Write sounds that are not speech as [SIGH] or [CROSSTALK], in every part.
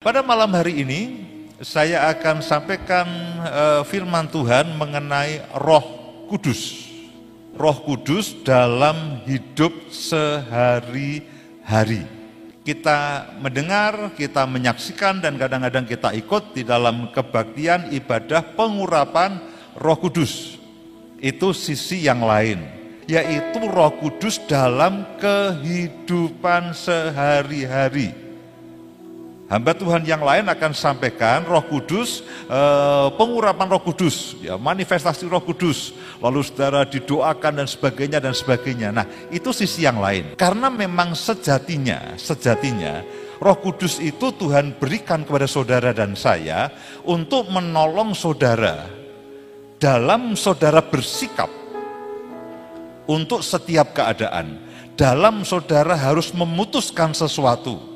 Pada malam hari ini saya akan sampaikan uh, firman Tuhan mengenai Roh Kudus. Roh Kudus dalam hidup sehari-hari. Kita mendengar, kita menyaksikan dan kadang-kadang kita ikut di dalam kebaktian ibadah pengurapan Roh Kudus. Itu sisi yang lain, yaitu Roh Kudus dalam kehidupan sehari-hari Hamba Tuhan yang lain akan sampaikan Roh Kudus, eh, pengurapan Roh Kudus, ya manifestasi Roh Kudus. Lalu saudara didoakan dan sebagainya dan sebagainya. Nah, itu sisi yang lain. Karena memang sejatinya, sejatinya Roh Kudus itu Tuhan berikan kepada saudara dan saya untuk menolong saudara dalam saudara bersikap untuk setiap keadaan. Dalam saudara harus memutuskan sesuatu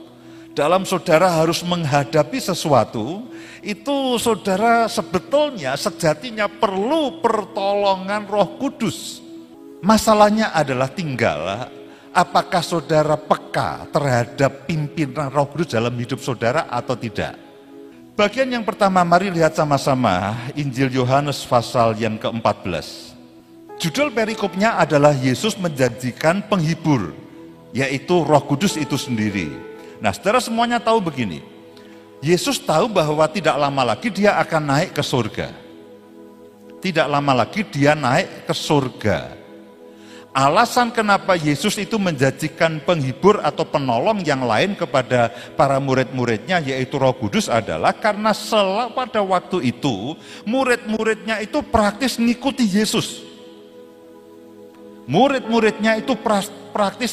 dalam saudara harus menghadapi sesuatu, itu saudara sebetulnya sejatinya perlu pertolongan Roh Kudus. Masalahnya adalah tinggal apakah saudara peka terhadap pimpinan Roh Kudus dalam hidup saudara atau tidak. Bagian yang pertama mari lihat sama-sama Injil Yohanes pasal yang ke-14. Judul perikopnya adalah Yesus menjanjikan penghibur, yaitu Roh Kudus itu sendiri. Nah, saudara semuanya tahu begini. Yesus tahu bahwa tidak lama lagi dia akan naik ke surga. Tidak lama lagi dia naik ke surga. Alasan kenapa Yesus itu menjanjikan penghibur atau penolong yang lain kepada para murid-muridnya yaitu Roh Kudus adalah karena setelah pada waktu itu murid-muridnya itu praktis mengikuti Yesus. Murid-muridnya itu praktis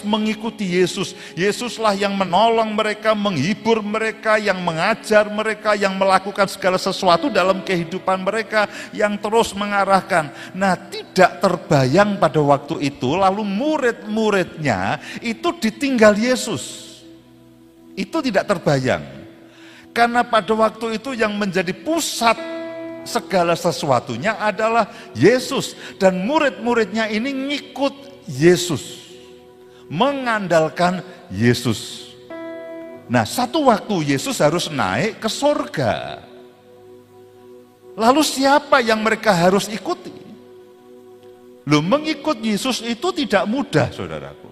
mengikuti Yesus. Yesuslah yang menolong mereka, menghibur mereka, yang mengajar mereka, yang melakukan segala sesuatu dalam kehidupan mereka, yang terus mengarahkan. Nah, tidak terbayang pada waktu itu, lalu murid-muridnya itu ditinggal Yesus. Itu tidak terbayang. Karena pada waktu itu yang menjadi pusat segala sesuatunya adalah Yesus dan murid-muridnya ini ngikut Yesus. Mengandalkan Yesus. Nah, satu waktu Yesus harus naik ke sorga. Lalu siapa yang mereka harus ikuti? Lo mengikut Yesus itu tidak mudah, saudaraku.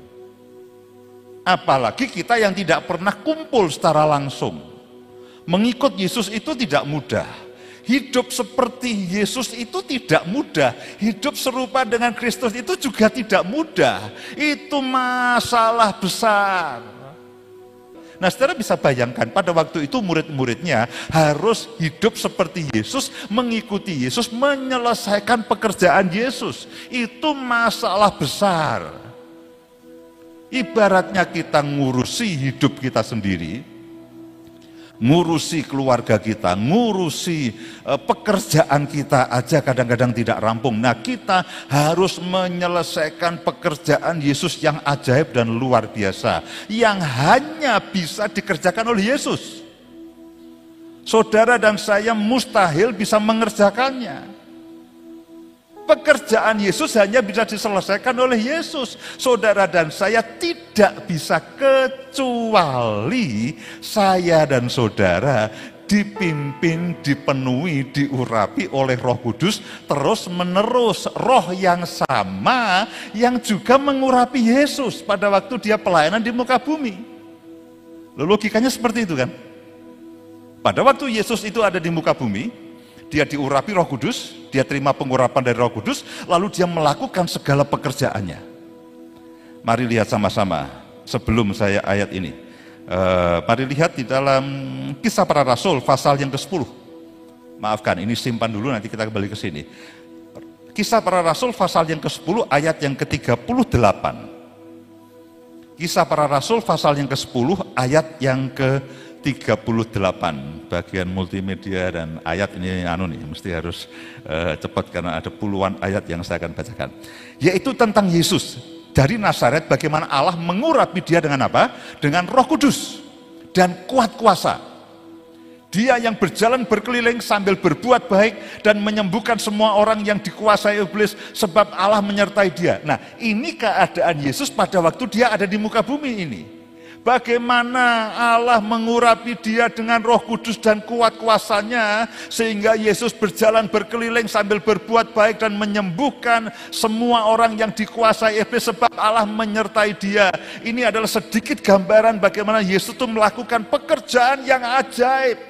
Apalagi kita yang tidak pernah kumpul secara langsung. Mengikut Yesus itu tidak mudah Hidup seperti Yesus itu tidak mudah. Hidup serupa dengan Kristus itu juga tidak mudah. Itu masalah besar. Nah, saudara bisa bayangkan pada waktu itu murid-muridnya harus hidup seperti Yesus, mengikuti Yesus, menyelesaikan pekerjaan Yesus. Itu masalah besar. Ibaratnya kita ngurusi hidup kita sendiri, ngurusi keluarga kita, ngurusi uh, pekerjaan kita aja kadang-kadang tidak rampung. Nah, kita harus menyelesaikan pekerjaan Yesus yang ajaib dan luar biasa yang hanya bisa dikerjakan oleh Yesus. Saudara dan saya mustahil bisa mengerjakannya. Pekerjaan Yesus hanya bisa diselesaikan oleh Yesus. Saudara dan saya tidak bisa kecuali saya dan saudara dipimpin, dipenuhi, diurapi oleh Roh Kudus terus menerus. Roh yang sama yang juga mengurapi Yesus pada waktu dia pelayanan di muka bumi. Logikanya seperti itu kan? Pada waktu Yesus itu ada di muka bumi, dia diurapi roh kudus, dia terima pengurapan dari roh kudus, lalu dia melakukan segala pekerjaannya. Mari lihat sama-sama sebelum saya ayat ini. Uh, mari lihat di dalam kisah para rasul pasal yang ke-10. Maafkan, ini simpan dulu nanti kita kembali ke sini. Kisah para rasul pasal yang ke-10 ayat yang ke-38. Kisah para rasul pasal yang ke-10 ayat yang ke 38 bagian multimedia dan ayat ini anu nih mesti harus uh, cepat karena ada puluhan ayat yang saya akan bacakan yaitu tentang Yesus dari Nazaret bagaimana Allah mengurapi dia dengan apa dengan Roh Kudus dan kuat kuasa dia yang berjalan berkeliling sambil berbuat baik dan menyembuhkan semua orang yang dikuasai iblis sebab Allah menyertai dia. Nah, ini keadaan Yesus pada waktu dia ada di muka bumi ini. Bagaimana Allah mengurapi dia dengan roh kudus dan kuat kuasanya sehingga Yesus berjalan berkeliling sambil berbuat baik dan menyembuhkan semua orang yang dikuasai iblis sebab Allah menyertai dia. Ini adalah sedikit gambaran bagaimana Yesus itu melakukan pekerjaan yang ajaib.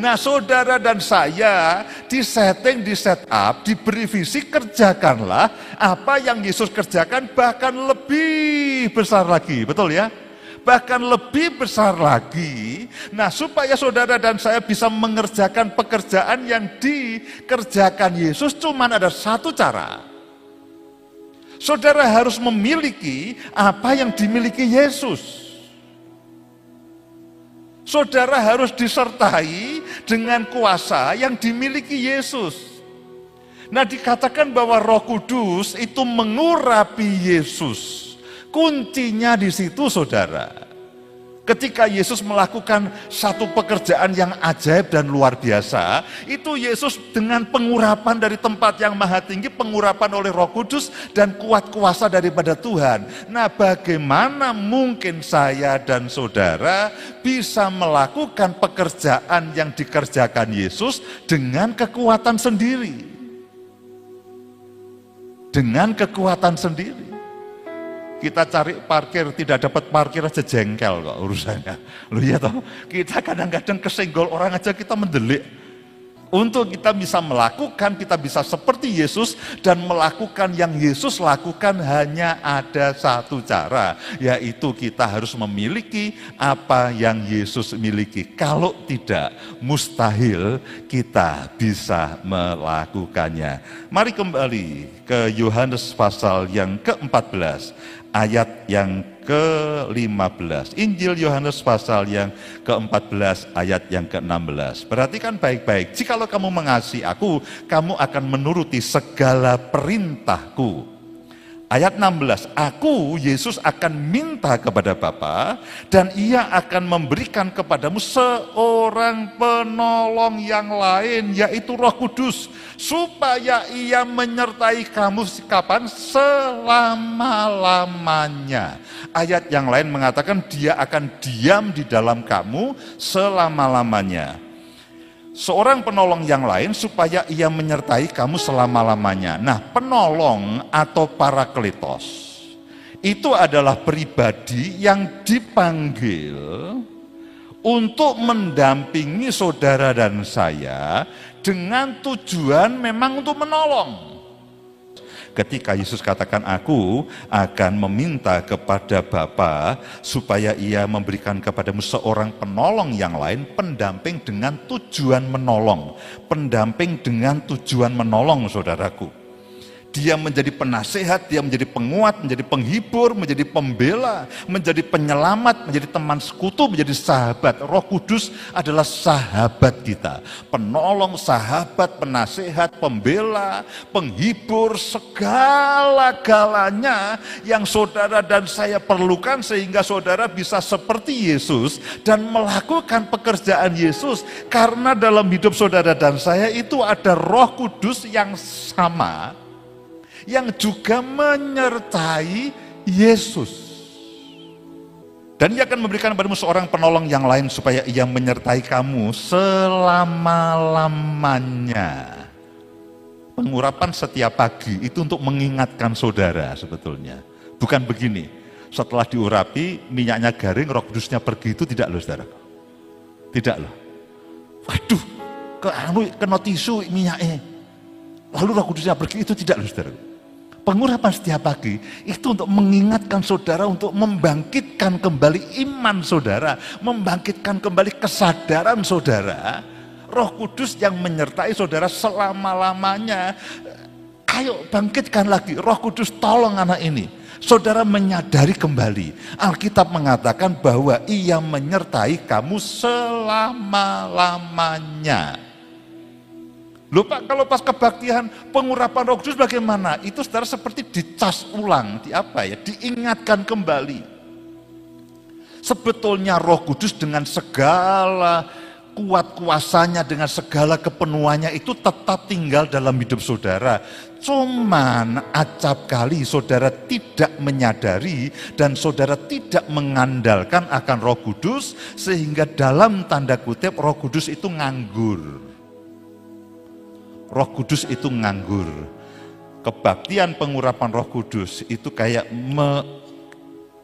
Nah saudara dan saya di setting, di setup, diberi visi kerjakanlah apa yang Yesus kerjakan bahkan lebih besar lagi. Betul ya? Bahkan lebih besar lagi. Nah supaya saudara dan saya bisa mengerjakan pekerjaan yang dikerjakan Yesus cuma ada satu cara. Saudara harus memiliki apa yang dimiliki Yesus. Saudara harus disertai dengan kuasa yang dimiliki Yesus. Nah dikatakan bahwa roh kudus itu mengurapi Yesus. Kuncinya di situ saudara. Ketika Yesus melakukan satu pekerjaan yang ajaib dan luar biasa, itu Yesus dengan pengurapan dari tempat yang maha tinggi, pengurapan oleh Roh Kudus dan kuat kuasa daripada Tuhan. Nah, bagaimana mungkin saya dan saudara bisa melakukan pekerjaan yang dikerjakan Yesus dengan kekuatan sendiri? Dengan kekuatan sendiri. Kita cari parkir, tidak dapat parkir aja jengkel kok urusannya. Lu ya toh, kita kadang-kadang kesenggol orang aja kita mendelik. Untuk kita bisa melakukan, kita bisa seperti Yesus dan melakukan yang Yesus lakukan hanya ada satu cara, yaitu kita harus memiliki apa yang Yesus miliki. Kalau tidak, mustahil kita bisa melakukannya. Mari kembali ke Yohanes pasal yang ke-14 ayat yang ke-15. Injil Yohanes pasal yang ke-14 ayat yang ke-16. Perhatikan baik-baik. Jikalau kamu mengasihi aku, kamu akan menuruti segala perintahku. Ayat 16, aku Yesus akan minta kepada Bapa dan ia akan memberikan kepadamu seorang penolong yang lain yaitu Roh Kudus supaya ia menyertai kamu kapan selama-lamanya. Ayat yang lain mengatakan dia akan diam di dalam kamu selama-lamanya seorang penolong yang lain supaya ia menyertai kamu selama-lamanya. Nah, penolong atau parakletos itu adalah pribadi yang dipanggil untuk mendampingi saudara dan saya dengan tujuan memang untuk menolong ketika Yesus katakan aku akan meminta kepada Bapa supaya ia memberikan kepadamu seorang penolong yang lain, pendamping dengan tujuan menolong, pendamping dengan tujuan menolong saudaraku. Dia menjadi penasehat, dia menjadi penguat, menjadi penghibur, menjadi pembela, menjadi penyelamat, menjadi teman sekutu, menjadi sahabat. Roh Kudus adalah sahabat kita. Penolong, sahabat, penasehat, pembela, penghibur, segala-galanya yang saudara dan saya perlukan sehingga saudara bisa seperti Yesus dan melakukan pekerjaan Yesus. Karena dalam hidup saudara dan saya itu ada roh kudus yang sama yang juga menyertai Yesus. Dan ia akan memberikan padamu seorang penolong yang lain supaya ia menyertai kamu selama-lamanya. Pengurapan setiap pagi itu untuk mengingatkan saudara sebetulnya. Bukan begini, setelah diurapi minyaknya garing, roh kudusnya pergi itu tidak loh saudara. Tidak loh. Waduh, ke anu kena tisu minyaknya. Lalu roh kudusnya pergi itu tidak loh saudara. Pengurapan setiap pagi itu untuk mengingatkan saudara untuk membangkitkan kembali iman saudara, membangkitkan kembali kesadaran saudara. Roh Kudus yang menyertai saudara selama-lamanya. Ayo bangkitkan lagi, Roh Kudus tolong anak ini. Saudara menyadari kembali. Alkitab mengatakan bahwa ia menyertai kamu selama-lamanya. Lupa kalau pas kebaktian pengurapan roh kudus bagaimana? Itu saudara seperti dicas ulang, di apa ya? Diingatkan kembali. Sebetulnya roh kudus dengan segala kuat kuasanya, dengan segala kepenuhannya itu tetap tinggal dalam hidup saudara. Cuman acap kali saudara tidak menyadari dan saudara tidak mengandalkan akan roh kudus sehingga dalam tanda kutip roh kudus itu nganggur. Roh kudus itu nganggur. Kebaktian pengurapan roh kudus itu kayak me,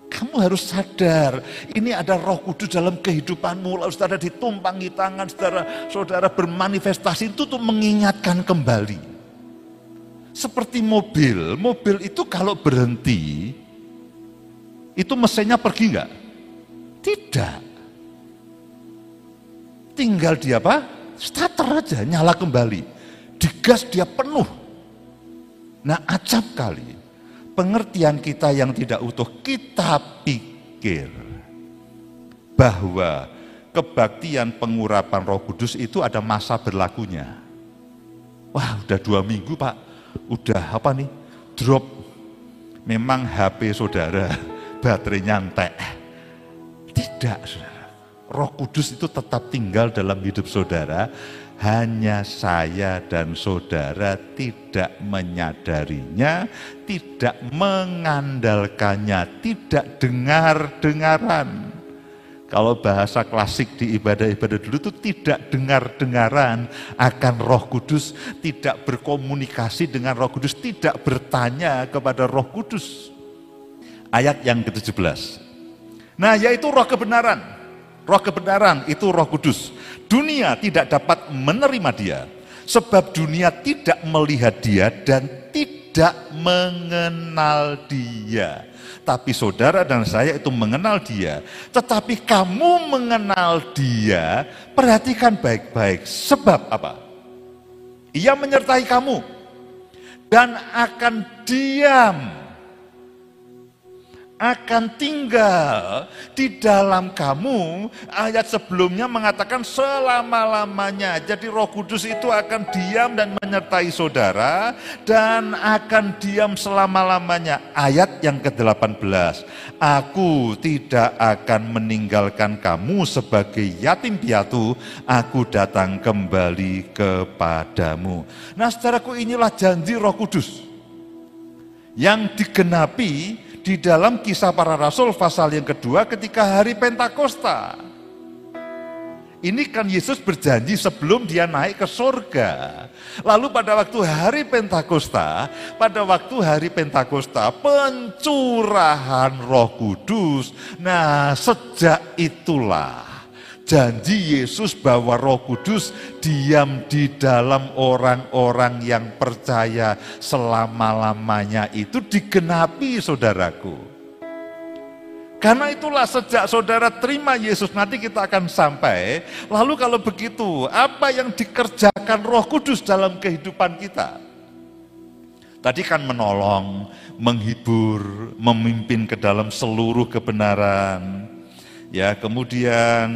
kamu harus sadar, ini ada roh kudus dalam kehidupanmu. Lalu saudara ditumpangi tangan, saudara, saudara bermanifestasi itu untuk mengingatkan kembali. Seperti mobil, mobil itu kalau berhenti, itu mesinnya pergi enggak? Tidak. Tinggal dia apa? Starter aja, nyala kembali. Digas dia penuh. Nah acap kali, pengertian kita yang tidak utuh, kita pikir bahwa kebaktian pengurapan roh kudus itu ada masa berlakunya. Wah udah dua minggu pak, udah apa nih, drop. Memang HP saudara, [LAUGHS] baterainya entek. Tidak saudara, roh kudus itu tetap tinggal dalam hidup saudara, hanya saya dan saudara tidak menyadarinya, tidak mengandalkannya, tidak dengar-dengaran. Kalau bahasa klasik di ibadah-ibadah dulu itu tidak dengar-dengaran akan roh kudus, tidak berkomunikasi dengan roh kudus, tidak bertanya kepada roh kudus. Ayat yang ke-17. Nah yaitu roh kebenaran. Roh kebenaran itu roh kudus Dunia tidak dapat menerima dia, sebab dunia tidak melihat dia dan tidak mengenal dia. Tapi saudara dan saya itu mengenal dia, tetapi kamu mengenal dia, perhatikan baik-baik. Sebab apa? Ia menyertai kamu dan akan diam akan tinggal di dalam kamu. Ayat sebelumnya mengatakan selama-lamanya. Jadi roh kudus itu akan diam dan menyertai saudara dan akan diam selama-lamanya. Ayat yang ke-18. Aku tidak akan meninggalkan kamu sebagai yatim piatu. Aku datang kembali kepadamu. Nah saudaraku inilah janji roh kudus. Yang digenapi di dalam kisah para rasul pasal yang kedua ketika hari Pentakosta. Ini kan Yesus berjanji sebelum dia naik ke surga. Lalu pada waktu hari Pentakosta, pada waktu hari Pentakosta, pencurahan roh kudus. Nah sejak itulah janji Yesus bahwa Roh Kudus diam di dalam orang-orang yang percaya selama-lamanya itu digenapi saudaraku. Karena itulah sejak saudara terima Yesus nanti kita akan sampai. Lalu kalau begitu apa yang dikerjakan roh kudus dalam kehidupan kita? Tadi kan menolong, menghibur, memimpin ke dalam seluruh kebenaran Ya, kemudian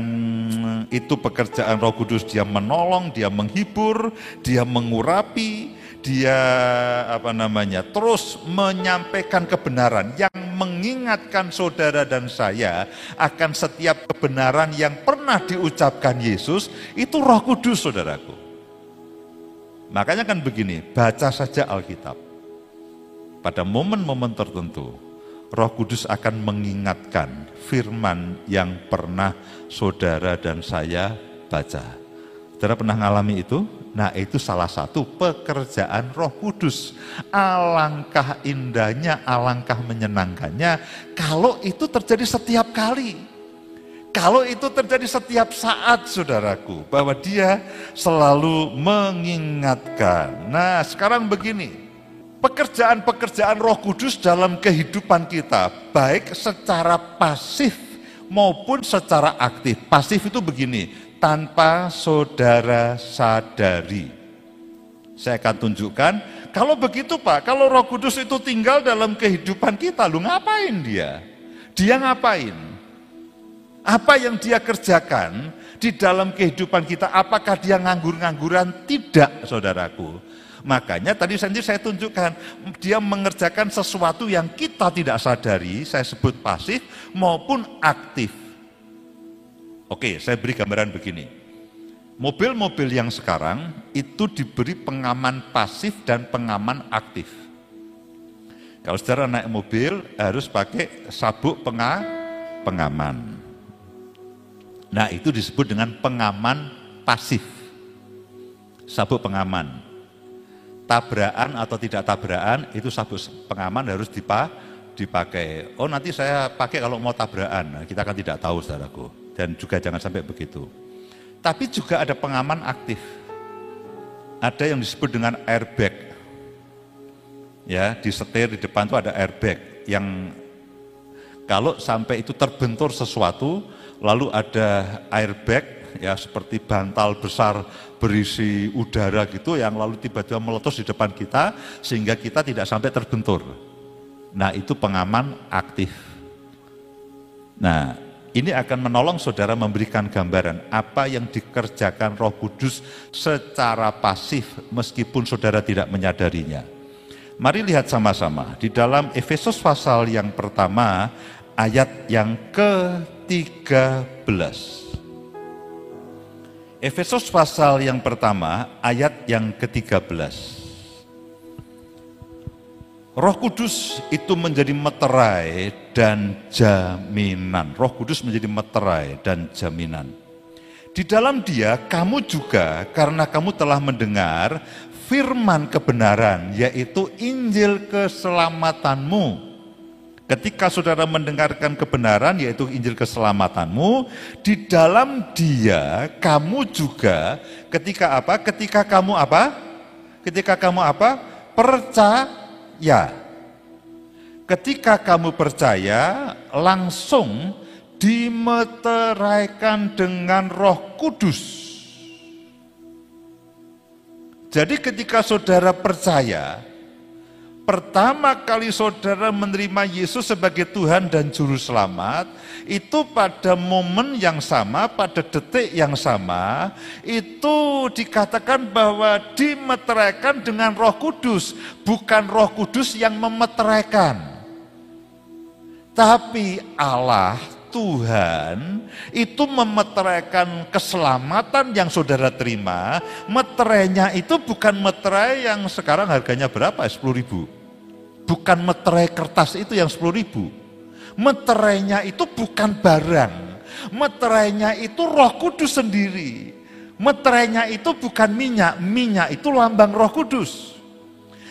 itu pekerjaan Roh Kudus dia menolong, dia menghibur, dia mengurapi, dia apa namanya? terus menyampaikan kebenaran yang mengingatkan saudara dan saya akan setiap kebenaran yang pernah diucapkan Yesus, itu Roh Kudus Saudaraku. Makanya kan begini, baca saja Alkitab. Pada momen-momen tertentu, Roh Kudus akan mengingatkan firman yang pernah saudara dan saya baca. Saudara pernah mengalami itu? Nah itu salah satu pekerjaan roh kudus. Alangkah indahnya, alangkah menyenangkannya kalau itu terjadi setiap kali. Kalau itu terjadi setiap saat saudaraku, bahwa dia selalu mengingatkan. Nah sekarang begini, pekerjaan-pekerjaan Roh Kudus dalam kehidupan kita, baik secara pasif maupun secara aktif. Pasif itu begini, tanpa saudara sadari. Saya akan tunjukkan, kalau begitu Pak, kalau Roh Kudus itu tinggal dalam kehidupan kita, lu ngapain dia? Dia ngapain? Apa yang dia kerjakan di dalam kehidupan kita? Apakah dia nganggur-ngangguran? Tidak, saudaraku Makanya tadi saya tunjukkan, dia mengerjakan sesuatu yang kita tidak sadari, saya sebut pasif maupun aktif. Oke, saya beri gambaran begini. Mobil-mobil yang sekarang itu diberi pengaman pasif dan pengaman aktif. Kalau saudara naik mobil harus pakai sabuk penga, pengaman. Nah itu disebut dengan pengaman pasif. Sabuk pengaman. Tabrakan atau tidak tabrakan itu sabuk pengaman harus dipakai. Oh nanti saya pakai kalau mau tabrakan. Nah, kita kan tidak tahu saudaraku. Dan juga jangan sampai begitu. Tapi juga ada pengaman aktif. Ada yang disebut dengan airbag. Ya, di setir di depan itu ada airbag yang kalau sampai itu terbentur sesuatu, lalu ada airbag ya seperti bantal besar berisi udara gitu yang lalu tiba-tiba meletus di depan kita sehingga kita tidak sampai terbentur. Nah, itu pengaman aktif. Nah, ini akan menolong saudara memberikan gambaran apa yang dikerjakan Roh Kudus secara pasif meskipun saudara tidak menyadarinya. Mari lihat sama-sama di dalam Efesus pasal yang pertama ayat yang ke-13. Efesus pasal yang pertama ayat yang ke-13. Roh Kudus itu menjadi meterai dan jaminan. Roh Kudus menjadi meterai dan jaminan. Di dalam dia kamu juga karena kamu telah mendengar firman kebenaran yaitu Injil keselamatanmu Ketika saudara mendengarkan kebenaran yaitu Injil keselamatanmu, di dalam dia kamu juga ketika apa? Ketika kamu apa? Ketika kamu apa? Percaya. Ketika kamu percaya, langsung dimeteraikan dengan roh kudus. Jadi ketika saudara percaya, pertama kali saudara menerima Yesus sebagai Tuhan dan Juru Selamat, itu pada momen yang sama, pada detik yang sama, itu dikatakan bahwa dimeteraikan dengan roh kudus, bukan roh kudus yang memeteraikan. Tapi Allah Tuhan itu memeteraikan keselamatan yang saudara terima, meterainya itu bukan meterai yang sekarang harganya berapa? 10 ribu bukan meterai kertas itu yang 10 ribu. Meterainya itu bukan barang. Meterainya itu roh kudus sendiri. Meterainya itu bukan minyak. Minyak itu lambang roh kudus.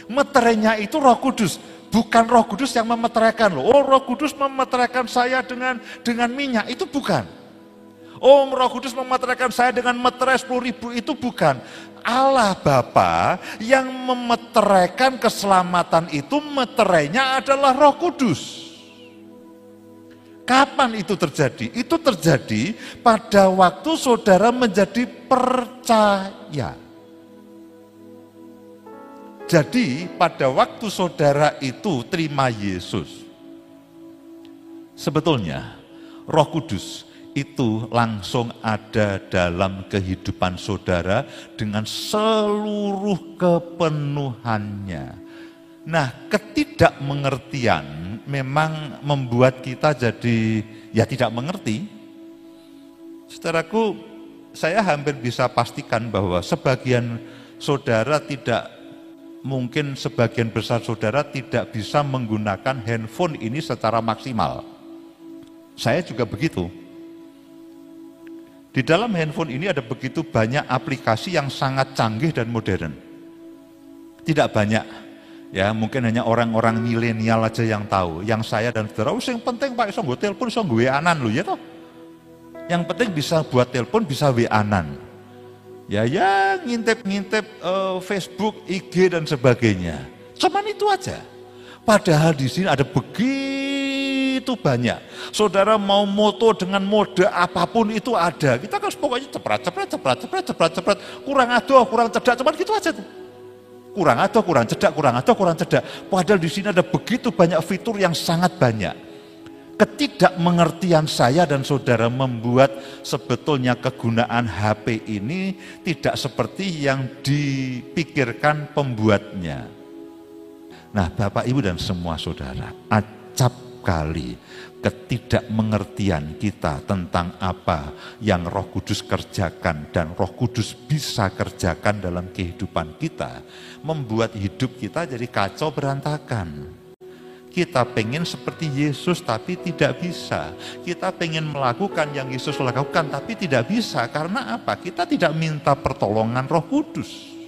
Meterainya itu roh kudus. Bukan roh kudus yang memeteraikan. Oh roh kudus memeteraikan saya dengan dengan minyak. Itu bukan. Oh roh kudus memeteraikan saya dengan meterai 10 ribu. Itu bukan. Allah Bapa yang memeteraikan keselamatan itu meterainya adalah Roh Kudus. Kapan itu terjadi? Itu terjadi pada waktu saudara menjadi percaya. Jadi pada waktu saudara itu terima Yesus. Sebetulnya Roh Kudus itu langsung ada dalam kehidupan saudara dengan seluruh kepenuhannya. Nah, ketidakmengertian memang membuat kita jadi ya tidak mengerti. Saudaraku, saya hampir bisa pastikan bahwa sebagian saudara tidak mungkin sebagian besar saudara tidak bisa menggunakan handphone ini secara maksimal. Saya juga begitu. Di dalam handphone ini ada begitu banyak aplikasi yang sangat canggih dan modern. Tidak banyak, ya mungkin hanya orang-orang milenial aja yang tahu. Yang saya dan saudara, oh, yang penting Pak Iso gue telepon, iso gue anan loh ya toh. Yang penting bisa buat telepon, bisa WA-anan. Ya ya ngintip-ngintip uh, Facebook, IG dan sebagainya. Cuman itu aja. Padahal di sini ada begitu itu banyak. Saudara mau moto dengan mode apa pun itu ada. Kita kan pokoknya cepet, cepet, cepet, cepet, cepet, cepet. Kurang ado, kurang cedak, cepat gitu aja tuh. Kurang ado, kurang cedak, kurang ado, kurang cedak. Padahal di sini ada begitu banyak fitur yang sangat banyak ketidakmengertian saya dan saudara membuat sebetulnya kegunaan HP ini tidak seperti yang dipikirkan pembuatnya. Nah, Bapak Ibu dan semua saudara, acap sekali ketidakmengertian kita tentang apa yang Roh Kudus kerjakan dan Roh Kudus bisa kerjakan dalam kehidupan kita, membuat hidup kita jadi kacau berantakan. Kita pengen seperti Yesus tapi tidak bisa. Kita pengen melakukan yang Yesus lakukan tapi tidak bisa. Karena apa? Kita tidak minta pertolongan roh kudus.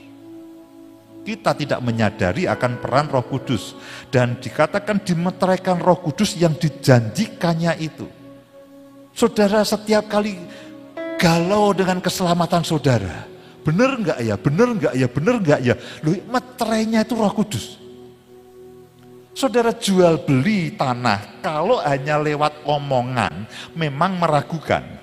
Kita tidak menyadari akan peran roh kudus. Dan dikatakan dimeteraikan roh kudus yang dijanjikannya itu. Saudara setiap kali galau dengan keselamatan saudara. Benar enggak ya? Benar enggak ya? Benar enggak ya? Loh, meterainya itu roh kudus. Saudara jual beli tanah kalau hanya lewat omongan memang meragukan.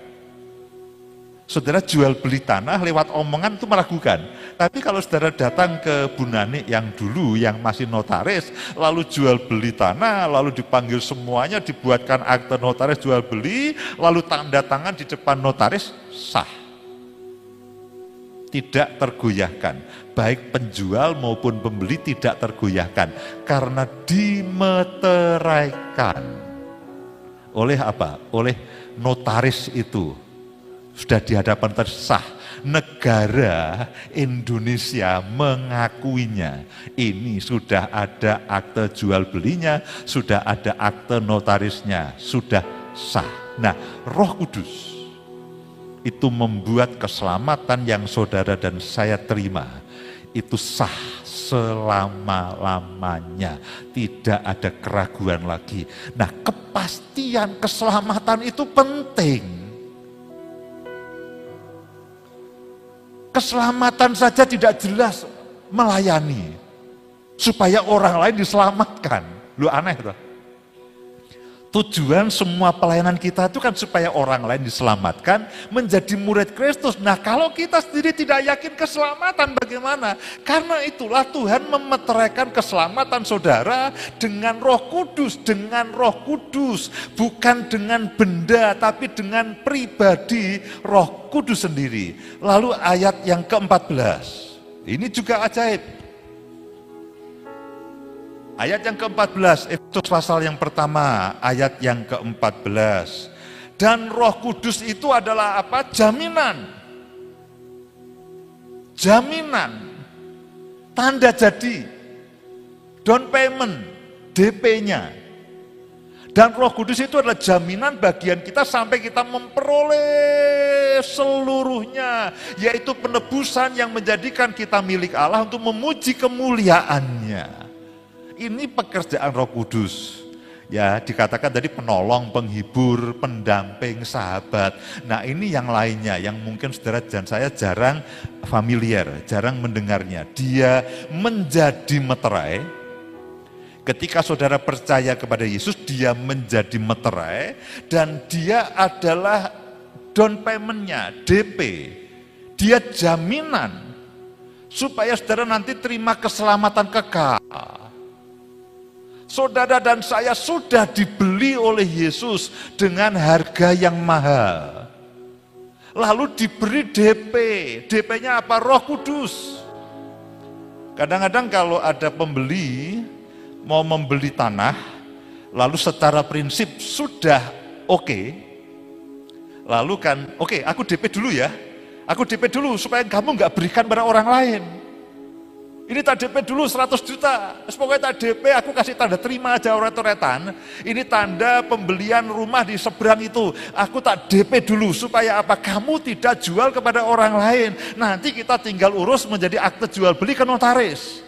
Saudara jual beli tanah lewat omongan itu meragukan. Tapi kalau saudara datang ke Bunani yang dulu yang masih notaris, lalu jual beli tanah, lalu dipanggil semuanya, dibuatkan akte notaris jual beli, lalu tanda tangan di depan notaris, sah tidak tergoyahkan. Baik penjual maupun pembeli tidak tergoyahkan. Karena dimeteraikan. Oleh apa? Oleh notaris itu. Sudah di hadapan tersah. Negara Indonesia mengakuinya. Ini sudah ada akte jual belinya, sudah ada akte notarisnya, sudah sah. Nah, Roh Kudus itu membuat keselamatan yang saudara dan saya terima itu sah selama-lamanya. Tidak ada keraguan lagi. Nah kepastian keselamatan itu penting. Keselamatan saja tidak jelas melayani. Supaya orang lain diselamatkan. Lu aneh tuh. Tujuan semua pelayanan kita itu kan supaya orang lain diselamatkan, menjadi murid Kristus. Nah kalau kita sendiri tidak yakin keselamatan bagaimana? Karena itulah Tuhan memeteraikan keselamatan saudara dengan roh kudus, dengan roh kudus. Bukan dengan benda, tapi dengan pribadi roh kudus sendiri. Lalu ayat yang ke-14, ini juga ajaib. Ayat yang ke-14, Efesus pasal yang pertama, ayat yang ke-14. Dan roh kudus itu adalah apa? Jaminan. Jaminan. Tanda jadi. Down payment. DP-nya. Dan roh kudus itu adalah jaminan bagian kita sampai kita memperoleh seluruhnya. Yaitu penebusan yang menjadikan kita milik Allah untuk memuji kemuliaannya. Ini pekerjaan Roh Kudus. Ya, dikatakan tadi penolong, penghibur, pendamping, sahabat. Nah, ini yang lainnya yang mungkin saudara dan saya jarang familiar, jarang mendengarnya. Dia menjadi meterai. Ketika saudara percaya kepada Yesus, dia menjadi meterai dan dia adalah down paymentnya, DP. Dia jaminan supaya saudara nanti terima keselamatan kekal. Saudara dan saya sudah dibeli oleh Yesus dengan harga yang mahal. Lalu diberi DP. DP-nya apa? Roh Kudus. Kadang-kadang kalau ada pembeli mau membeli tanah, lalu secara prinsip sudah oke. Okay, lalu kan, oke okay, aku DP dulu ya. Aku DP dulu supaya kamu nggak berikan pada orang lain. Ini tak DP dulu 100 juta. Pokoknya tak DP aku kasih tanda terima aja orang Ini tanda pembelian rumah di seberang itu. Aku tak DP dulu supaya apa? Kamu tidak jual kepada orang lain. Nanti kita tinggal urus menjadi akte jual beli ke notaris.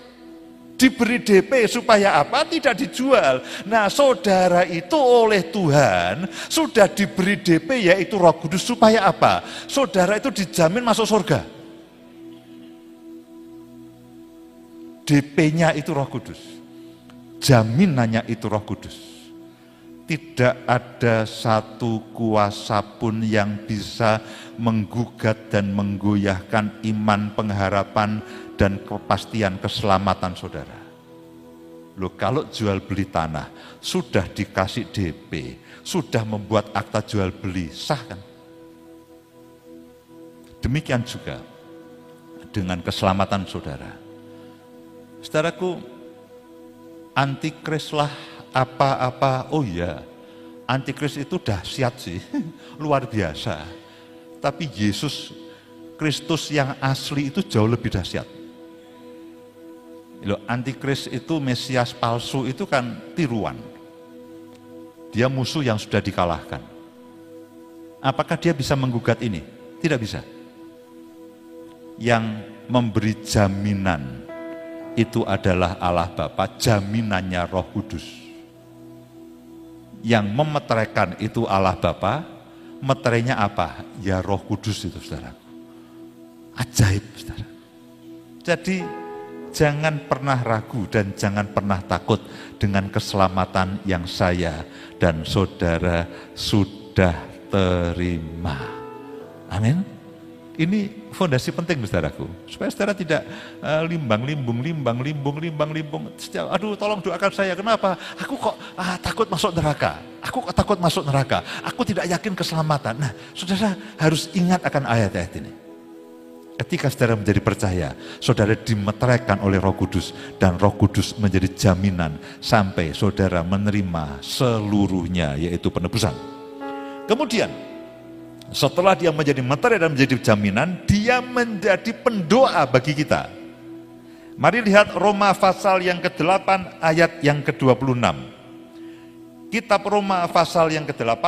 Diberi DP supaya apa? Tidak dijual. Nah saudara itu oleh Tuhan sudah diberi DP yaitu roh kudus supaya apa? Saudara itu dijamin masuk surga. DP-nya itu Roh Kudus. Jaminannya itu Roh Kudus. Tidak ada satu kuasa pun yang bisa menggugat dan menggoyahkan iman, pengharapan, dan kepastian keselamatan saudara. Loh kalau jual beli tanah, sudah dikasih DP, sudah membuat akta jual beli, sah kan? Demikian juga dengan keselamatan saudara. Saudaraku, antikrislah apa-apa, oh iya, antikris itu dahsyat sih, [LAUGHS] luar biasa. Tapi Yesus Kristus yang asli itu jauh lebih dahsyat. Loh, antikris itu Mesias palsu itu kan tiruan. Dia musuh yang sudah dikalahkan. Apakah dia bisa menggugat ini? Tidak bisa. Yang memberi jaminan itu adalah Allah Bapa, jaminannya Roh Kudus. Yang memeteraikan itu Allah Bapa, meterainya apa? Ya Roh Kudus itu saudara. Ajaib saudara. Jadi jangan pernah ragu dan jangan pernah takut dengan keselamatan yang saya dan saudara sudah terima. Amin. Ini fondasi penting saudaraku. Supaya saudara tidak uh, limbang, limbung, limbang, limbung, limbang, limbung. Setiap, aduh tolong doakan saya. Kenapa? Aku kok ah, takut masuk neraka. Aku kok takut masuk neraka. Aku tidak yakin keselamatan. Nah saudara harus ingat akan ayat-ayat ini. Ketika saudara menjadi percaya, saudara dimeteraikan oleh roh kudus. Dan roh kudus menjadi jaminan sampai saudara menerima seluruhnya yaitu penebusan. Kemudian setelah dia menjadi materi dan menjadi jaminan, dia menjadi pendoa bagi kita. Mari lihat Roma pasal yang ke-8 ayat yang ke-26. Kitab Roma pasal yang ke-8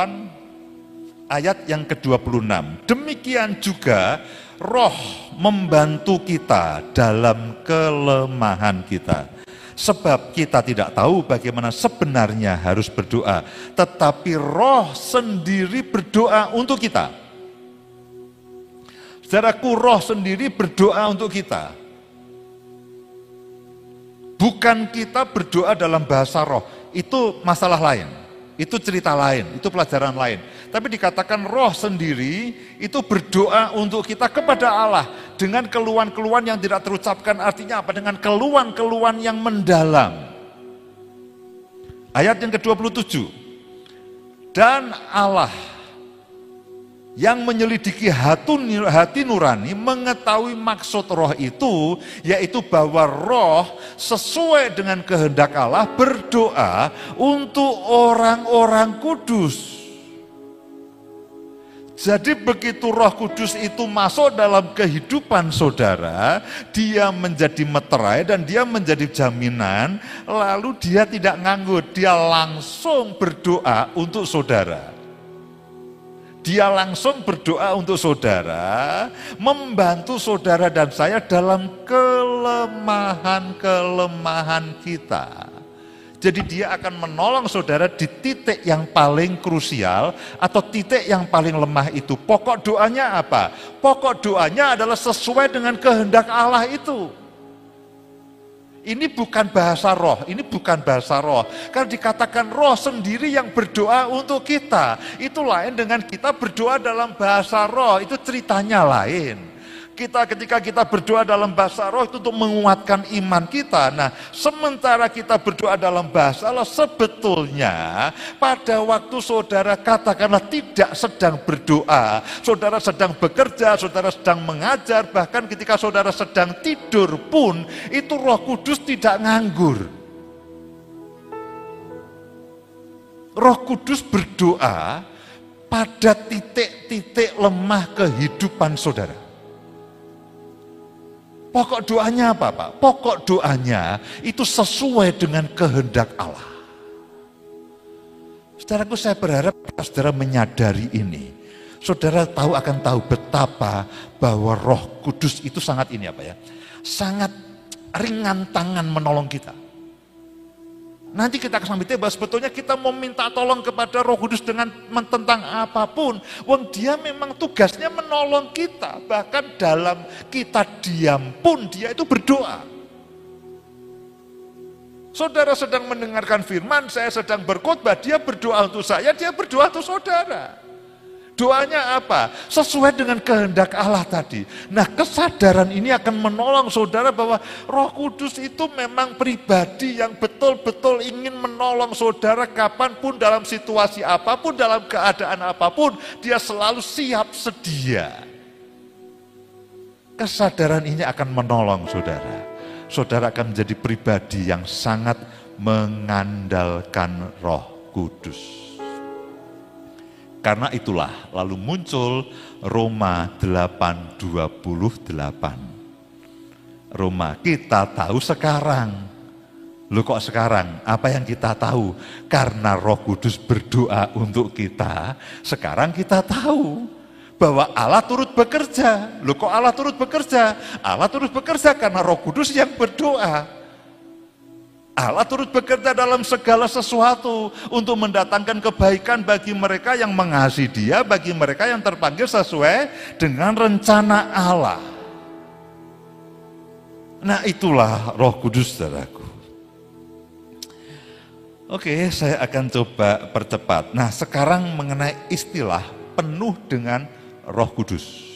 ayat yang ke-26. Demikian juga roh membantu kita dalam kelemahan kita. Sebab kita tidak tahu bagaimana sebenarnya harus berdoa, tetapi roh sendiri berdoa untuk kita. Saudaraku, roh sendiri berdoa untuk kita. Bukan kita berdoa dalam bahasa roh, itu masalah lain. Itu cerita lain, itu pelajaran lain. Tapi dikatakan roh sendiri itu berdoa untuk kita kepada Allah dengan keluhan-keluhan yang tidak terucapkan artinya apa? Dengan keluhan-keluhan yang mendalam. Ayat yang ke-27. Dan Allah yang menyelidiki hati nurani mengetahui maksud roh itu yaitu bahwa roh sesuai dengan kehendak Allah berdoa untuk orang-orang kudus. Jadi begitu roh kudus itu masuk dalam kehidupan saudara, dia menjadi meterai dan dia menjadi jaminan, lalu dia tidak nganggur, dia langsung berdoa untuk saudara. Dia langsung berdoa untuk saudara, membantu saudara dan saya dalam kelemahan-kelemahan kita. Jadi dia akan menolong saudara di titik yang paling krusial atau titik yang paling lemah itu. Pokok doanya apa? Pokok doanya adalah sesuai dengan kehendak Allah itu. Ini bukan bahasa roh, ini bukan bahasa roh. Karena dikatakan roh sendiri yang berdoa untuk kita. Itu lain dengan kita berdoa dalam bahasa roh, itu ceritanya lain. Kita ketika kita berdoa dalam bahasa roh itu untuk menguatkan iman kita. Nah, sementara kita berdoa dalam bahasa roh sebetulnya pada waktu saudara katakanlah tidak sedang berdoa, saudara sedang bekerja, saudara sedang mengajar, bahkan ketika saudara sedang tidur pun itu Roh Kudus tidak nganggur. Roh Kudus berdoa pada titik-titik lemah kehidupan saudara. Pokok doanya apa Pak? Pokok doanya itu sesuai dengan kehendak Allah. Saudaraku saya berharap saudara menyadari ini. Saudara tahu akan tahu betapa bahwa roh kudus itu sangat ini apa ya. Sangat ringan tangan menolong kita. Nanti kita akan sampai bahwa sebetulnya kita mau minta tolong kepada Roh Kudus dengan tentang apa pun. Wong dia memang tugasnya menolong kita. Bahkan dalam kita diam pun dia itu berdoa. Saudara sedang mendengarkan firman, saya sedang berkhotbah, dia berdoa untuk saya, dia berdoa untuk saudara. Doanya apa? Sesuai dengan kehendak Allah tadi. Nah kesadaran ini akan menolong saudara bahwa roh kudus itu memang pribadi yang betul-betul ingin menolong saudara kapan pun dalam situasi apa pun, dalam keadaan apa pun. Dia selalu siap sedia. Kesadaran ini akan menolong saudara. saudara akan menjadi pribadi yang sangat mengandalkan roh kudus. Karena itulah lalu muncul Roma 8:28. Roma kita tahu sekarang. Lu kok sekarang? Apa yang kita tahu? Karena Roh Kudus berdoa untuk kita, sekarang kita tahu bahwa Allah turut bekerja. Lu kok Allah turut bekerja? Allah turut bekerja karena Roh Kudus yang berdoa. Allah turut bekerja dalam segala sesuatu untuk mendatangkan kebaikan bagi mereka yang mengasihi Dia, bagi mereka yang terpanggil sesuai dengan rencana Allah. Nah, itulah Roh Kudus, saudaraku. Oke, saya akan coba percepat. Nah, sekarang mengenai istilah penuh dengan Roh Kudus.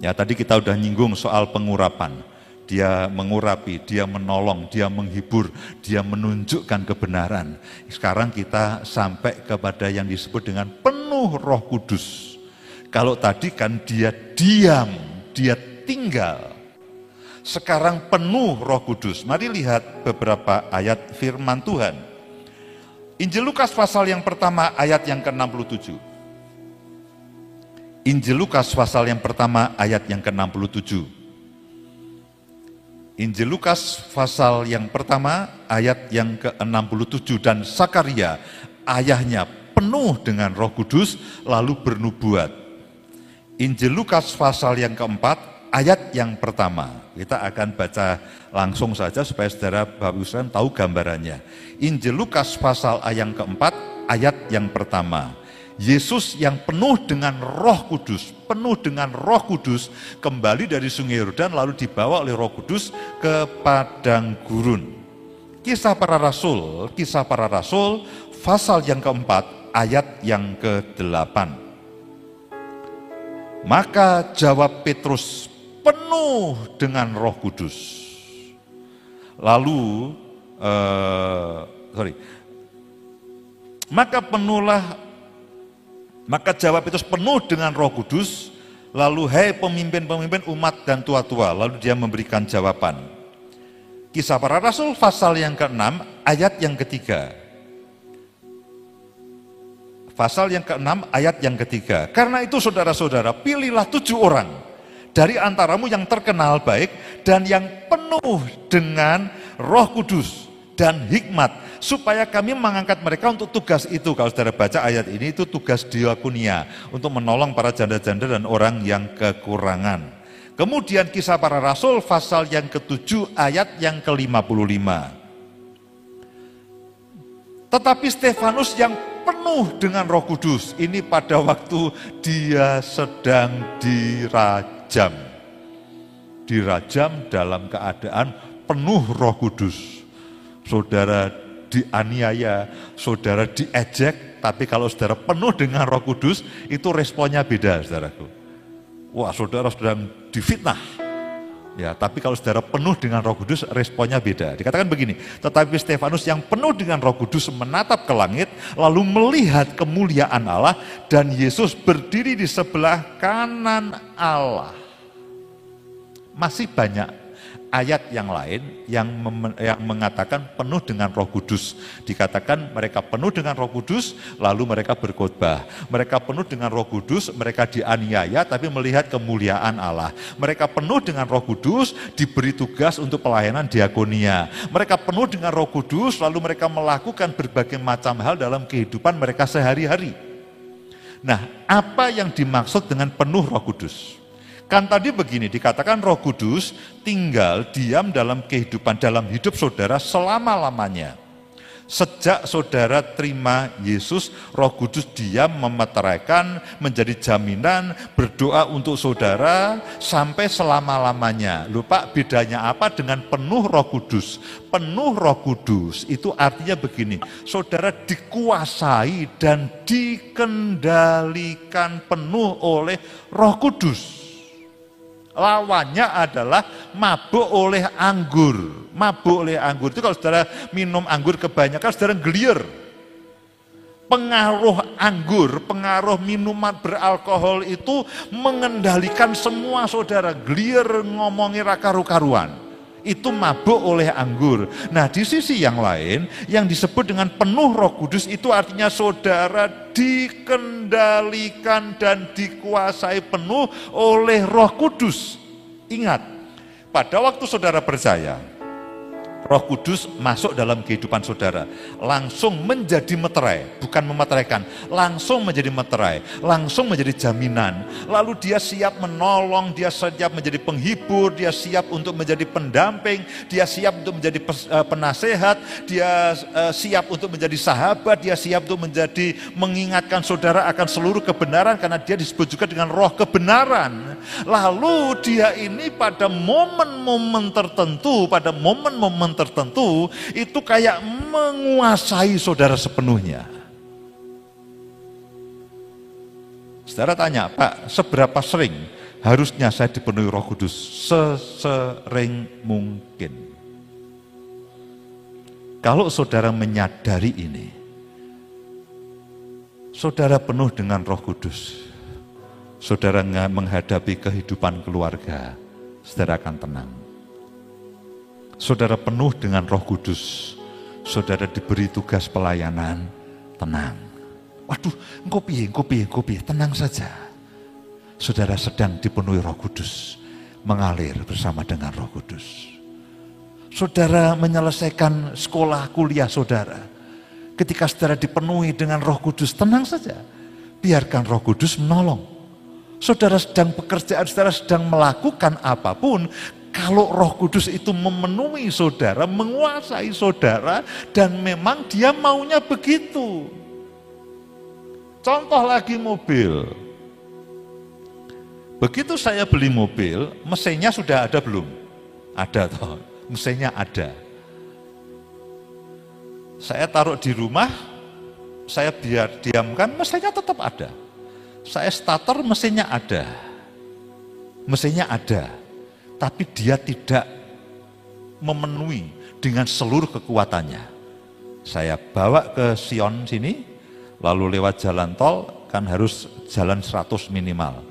Ya, tadi kita udah nyinggung soal pengurapan dia mengurapi, dia menolong, dia menghibur, dia menunjukkan kebenaran. Sekarang kita sampai kepada yang disebut dengan penuh roh kudus. Kalau tadi kan dia diam, dia tinggal. Sekarang penuh roh kudus. Mari lihat beberapa ayat firman Tuhan. Injil Lukas pasal yang pertama ayat yang ke-67. Injil Lukas pasal yang pertama ayat yang ke-67. Injil Lukas pasal yang pertama ayat yang ke-67 dan Sakaria ayahnya penuh dengan Roh Kudus lalu bernubuat. Injil Lukas pasal yang keempat ayat yang pertama. Kita akan baca langsung saja supaya saudara Bapak Ibu tahu gambarannya. Injil Lukas pasal yang keempat ayat yang pertama. Yesus yang penuh dengan roh kudus, penuh dengan roh kudus, kembali dari sungai Yordan lalu dibawa oleh roh kudus ke padang gurun. Kisah para rasul, kisah para rasul, pasal yang keempat, ayat yang ke-8. Maka jawab Petrus penuh dengan roh kudus. Lalu, uh, sorry, maka penuhlah maka jawab Petrus penuh dengan roh kudus, lalu hai pemimpin-pemimpin umat dan tua-tua, lalu dia memberikan jawaban. Kisah para Rasul pasal yang ke-6 ayat yang ketiga. Pasal yang ke-6 ayat yang ketiga. Karena itu saudara-saudara pilihlah tujuh orang dari antaramu yang terkenal baik dan yang penuh dengan roh kudus dan hikmat supaya kami mengangkat mereka untuk tugas itu. Kalau saudara baca ayat ini itu tugas diakunia untuk menolong para janda-janda dan orang yang kekurangan. Kemudian kisah para rasul pasal yang ketujuh ayat yang ke-55. Tetapi Stefanus yang penuh dengan roh kudus, ini pada waktu dia sedang dirajam. Dirajam dalam keadaan penuh roh kudus. Saudara dianiaya, saudara diejek, tapi kalau saudara penuh dengan roh kudus, itu responnya beda, saudaraku. Wah, saudara sedang difitnah. Ya, tapi kalau saudara penuh dengan roh kudus, responnya beda. Dikatakan begini, tetapi Stefanus yang penuh dengan roh kudus menatap ke langit, lalu melihat kemuliaan Allah, dan Yesus berdiri di sebelah kanan Allah. Masih banyak ayat yang lain yang, yang mengatakan penuh dengan roh kudus. Dikatakan mereka penuh dengan roh kudus, lalu mereka berkhotbah. Mereka penuh dengan roh kudus, mereka dianiaya tapi melihat kemuliaan Allah. Mereka penuh dengan roh kudus, diberi tugas untuk pelayanan diakonia. Mereka penuh dengan roh kudus, lalu mereka melakukan berbagai macam hal dalam kehidupan mereka sehari-hari. Nah, apa yang dimaksud dengan penuh roh kudus? Kan tadi begini, dikatakan roh kudus tinggal diam dalam kehidupan, dalam hidup saudara selama-lamanya. Sejak saudara terima Yesus, Roh Kudus diam memeteraikan, menjadi jaminan, berdoa untuk saudara sampai selama-lamanya. Lupa bedanya apa dengan penuh Roh Kudus? Penuh Roh Kudus itu artinya begini, saudara dikuasai dan dikendalikan penuh oleh Roh Kudus. Lawannya adalah mabuk oleh anggur. Mabuk oleh anggur itu kalau saudara minum anggur kebanyakan saudara gelier. Pengaruh anggur, pengaruh minuman beralkohol itu mengendalikan semua saudara. Gelier ngomongi raka karuan itu mabuk oleh anggur. Nah, di sisi yang lain, yang disebut dengan penuh Roh Kudus itu artinya saudara dikendalikan dan dikuasai penuh oleh Roh Kudus. Ingat, pada waktu saudara percaya, Roh Kudus masuk dalam kehidupan saudara, langsung menjadi meterai, bukan memeteraikan, langsung menjadi meterai, langsung menjadi jaminan. Lalu dia siap menolong, dia siap menjadi penghibur, dia siap untuk menjadi pendamping, dia siap untuk menjadi eh, penasehat, dia eh, siap untuk menjadi sahabat, dia siap untuk menjadi mengingatkan saudara akan seluruh kebenaran karena dia disebut juga dengan roh kebenaran. Lalu dia ini pada momen-momen tertentu, pada momen-momen tertentu itu kayak menguasai saudara sepenuhnya. Saudara tanya, Pak, seberapa sering harusnya saya dipenuhi roh kudus? Sesering mungkin. Kalau saudara menyadari ini, saudara penuh dengan roh kudus, saudara menghadapi kehidupan keluarga, saudara akan tenang saudara penuh dengan roh kudus, saudara diberi tugas pelayanan, tenang. Waduh, engkau piye, engkau tenang saja. Saudara sedang dipenuhi roh kudus, mengalir bersama dengan roh kudus. Saudara menyelesaikan sekolah kuliah saudara. Ketika saudara dipenuhi dengan roh kudus, tenang saja. Biarkan roh kudus menolong. Saudara sedang pekerjaan, saudara sedang melakukan apa pun, kalau roh kudus itu memenuhi saudara, menguasai saudara, dan memang dia maunya begitu. Contoh lagi mobil. Begitu saya beli mobil, mesinnya sudah ada belum? Ada toh, mesinnya ada. Saya taruh di rumah, saya biar diamkan, mesinnya tetap ada. Saya starter, mesinnya ada. Mesinnya ada tapi dia tidak memenuhi dengan seluruh kekuatannya. Saya bawa ke Sion sini, lalu lewat jalan tol kan harus jalan 100 minimal.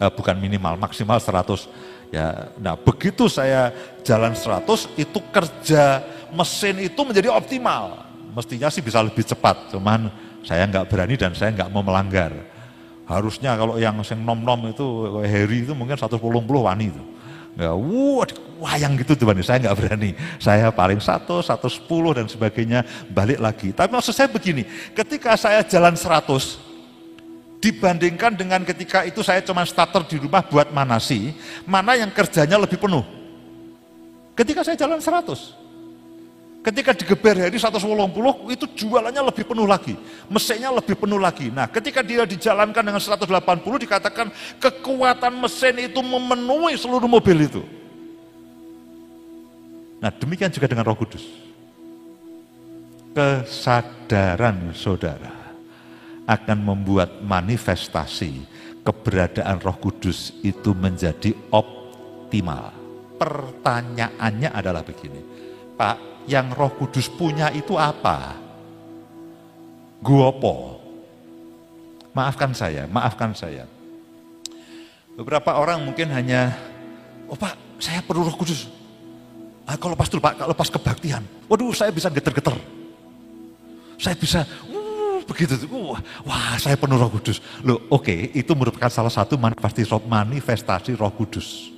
Eh, bukan minimal, maksimal 100. Ya, nah begitu saya jalan 100 itu kerja mesin itu menjadi optimal. Mestinya sih bisa lebih cepat, cuman saya nggak berani dan saya nggak mau melanggar. Harusnya kalau yang sing nom-nom itu Harry itu mungkin 110 wani itu. Ya, wah, wayang gitu Tuhan, saya nggak berani. Saya paling satu, satu sepuluh dan sebagainya, balik lagi. Tapi maksud saya begini, ketika saya jalan seratus, dibandingkan dengan ketika itu saya cuma starter di rumah buat manasi, mana yang kerjanya lebih penuh? Ketika saya jalan seratus, Ketika digeber hari 180 itu jualannya lebih penuh lagi. Mesinnya lebih penuh lagi. Nah ketika dia dijalankan dengan 180 dikatakan kekuatan mesin itu memenuhi seluruh mobil itu. Nah demikian juga dengan roh kudus. Kesadaran saudara akan membuat manifestasi keberadaan roh kudus itu menjadi optimal. Pertanyaannya adalah begini, Pak, yang roh kudus punya itu apa? Guopo. Maafkan saya, maafkan saya. Beberapa orang mungkin hanya, oh pak, saya perlu roh kudus. Ah, kalau pas dulu pak, kalau pas kebaktian, waduh saya bisa geter-geter. Saya bisa, uh, begitu, uh, wah saya penuh roh kudus. Loh oke, okay, itu merupakan salah satu manifestasi manifestasi roh kudus.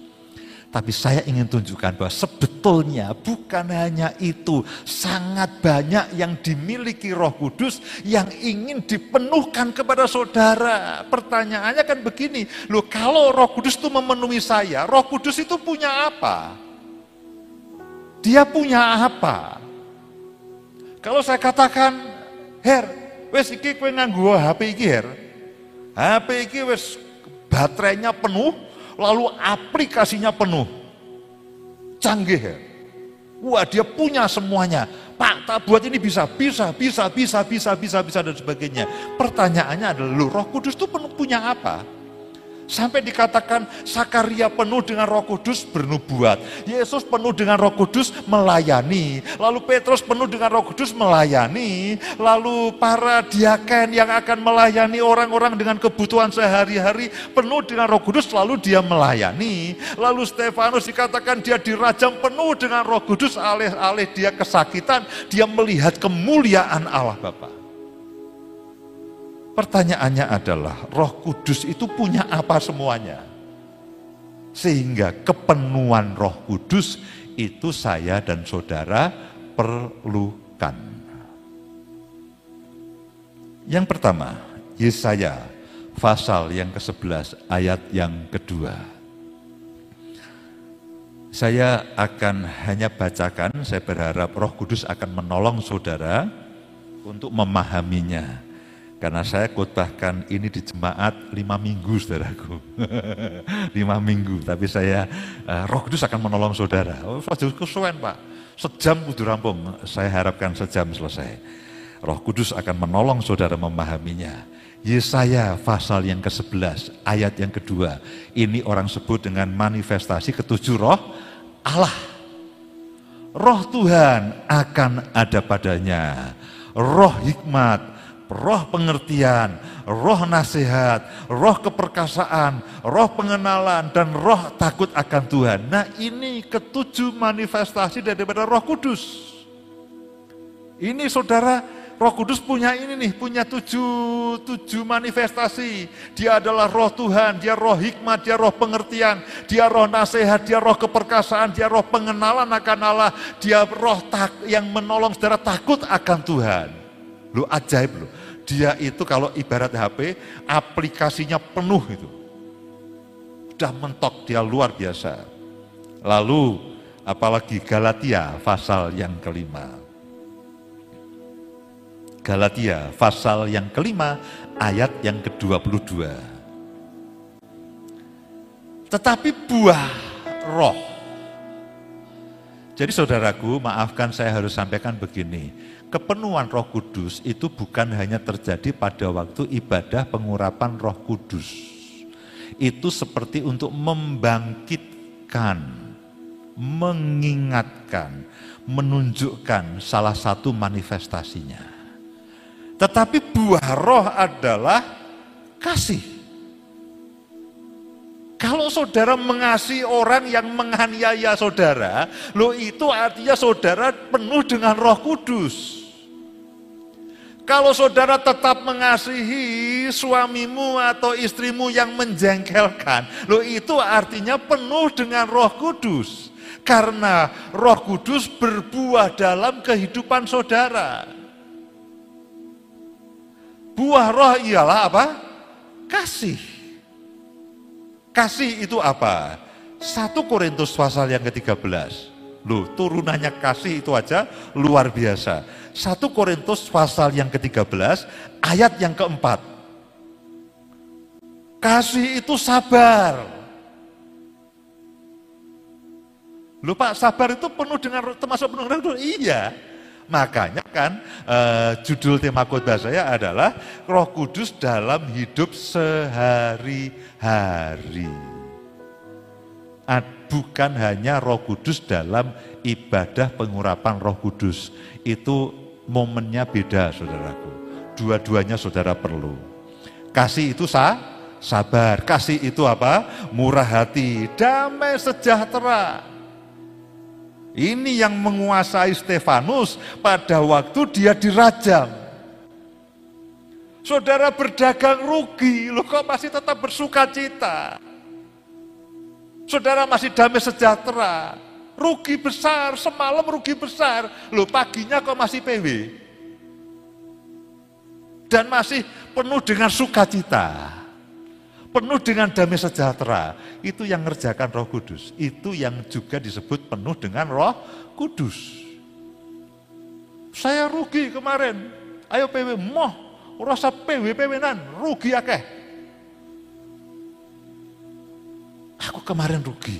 Tapi saya ingin tunjukkan bahwa sebetulnya bukan hanya itu, sangat banyak yang dimiliki Roh Kudus yang ingin dipenuhkan kepada saudara. Pertanyaannya kan begini, loh kalau Roh Kudus itu memenuhi saya, Roh Kudus itu punya apa? Dia punya apa? Kalau saya katakan, Her, wes iki kowe nganggo HP iki, Her. HP iki wes baterainya penuh, lalu aplikasinya penuh. Canggih ya. Wah dia punya semuanya. Pak, tak buat ini bisa, bisa, bisa, bisa, bisa, bisa, bisa dan sebagainya. Pertanyaannya adalah, lu roh kudus itu punya apa? Sampai dikatakan Sakaria penuh dengan roh kudus bernubuat. Yesus penuh dengan roh kudus melayani. Lalu Petrus penuh dengan roh kudus melayani. Lalu para diaken yang akan melayani orang-orang dengan kebutuhan sehari-hari penuh dengan roh kudus lalu dia melayani. Lalu Stefanus dikatakan dia dirajam penuh dengan roh kudus alih-alih dia kesakitan. Dia melihat kemuliaan Allah Bapa. Pertanyaannya adalah, Roh Kudus itu punya apa semuanya? Sehingga kepenuhan Roh Kudus itu saya dan saudara perlukan. Yang pertama, Yesaya pasal yang ke-11 ayat yang kedua. Saya akan hanya bacakan, saya berharap Roh Kudus akan menolong saudara untuk memahaminya karena saya khotbahkan ini di jemaat lima minggu saudaraku. [LAUGHS] lima minggu, tapi saya, uh, roh kudus akan menolong saudara. Oh, kesuwen pak, sejam kudu rampung, saya harapkan sejam selesai. Roh kudus akan menolong saudara memahaminya. Yesaya pasal yang ke-11, ayat yang kedua. Ini orang sebut dengan manifestasi ketujuh roh Allah. Roh Tuhan akan ada padanya. Roh hikmat, roh pengertian, roh nasihat, roh keperkasaan, roh pengenalan, dan roh takut akan Tuhan. Nah ini ketujuh manifestasi daripada roh kudus. Ini saudara, roh kudus punya ini nih, punya tujuh, tujuh manifestasi. Dia adalah roh Tuhan, dia roh hikmat, dia roh pengertian, dia roh nasihat, dia roh keperkasaan, dia roh pengenalan akan Allah, dia roh tak, yang menolong saudara takut akan Tuhan. Lu ajaib lu dia itu kalau ibarat HP, aplikasinya penuh itu. Sudah mentok, dia luar biasa. Lalu, apalagi Galatia pasal yang kelima. Galatia pasal yang kelima, ayat yang ke-22. Tetapi buah roh. Jadi saudaraku, maafkan saya harus sampaikan begini kepenuhan Roh Kudus itu bukan hanya terjadi pada waktu ibadah pengurapan Roh Kudus. Itu seperti untuk membangkitkan, mengingatkan, menunjukkan salah satu manifestasinya. Tetapi buah roh adalah kasih. Kalau saudara mengasihi orang yang menganiaya saudara, lo itu artinya saudara penuh dengan roh kudus. Kalau saudara tetap mengasihi suamimu atau istrimu yang menjengkelkan, lo itu artinya penuh dengan Roh Kudus. Karena Roh Kudus berbuah dalam kehidupan saudara. Buah roh ialah apa? Kasih. Kasih itu apa? 1 Korintus pasal yang ke-13. Loh, turunannya kasih itu aja luar biasa. 1 Korintus pasal yang ke-13 ayat yang keempat. Kasih itu sabar. Loh Pak, sabar itu penuh dengan termasuk penuh dengan? Iya. Makanya kan uh, judul tema khotbah saya adalah Roh Kudus dalam hidup sehari-hari bukan hanya roh kudus dalam ibadah pengurapan roh kudus. Itu momennya beda saudaraku. Dua-duanya saudara perlu. Kasih itu sah, sabar. Kasih itu apa? Murah hati, damai sejahtera. Ini yang menguasai Stefanus pada waktu dia dirajam. Saudara berdagang rugi, loh kok masih tetap bersuka cita. Saudara masih damai sejahtera. Rugi besar, semalam rugi besar. Loh paginya kok masih PW. Dan masih penuh dengan sukacita. Penuh dengan damai sejahtera. Itu yang ngerjakan roh kudus. Itu yang juga disebut penuh dengan roh kudus. Saya rugi kemarin. Ayo PW, moh. Rasa PW, PW nan, rugi akeh. Aku kemarin rugi.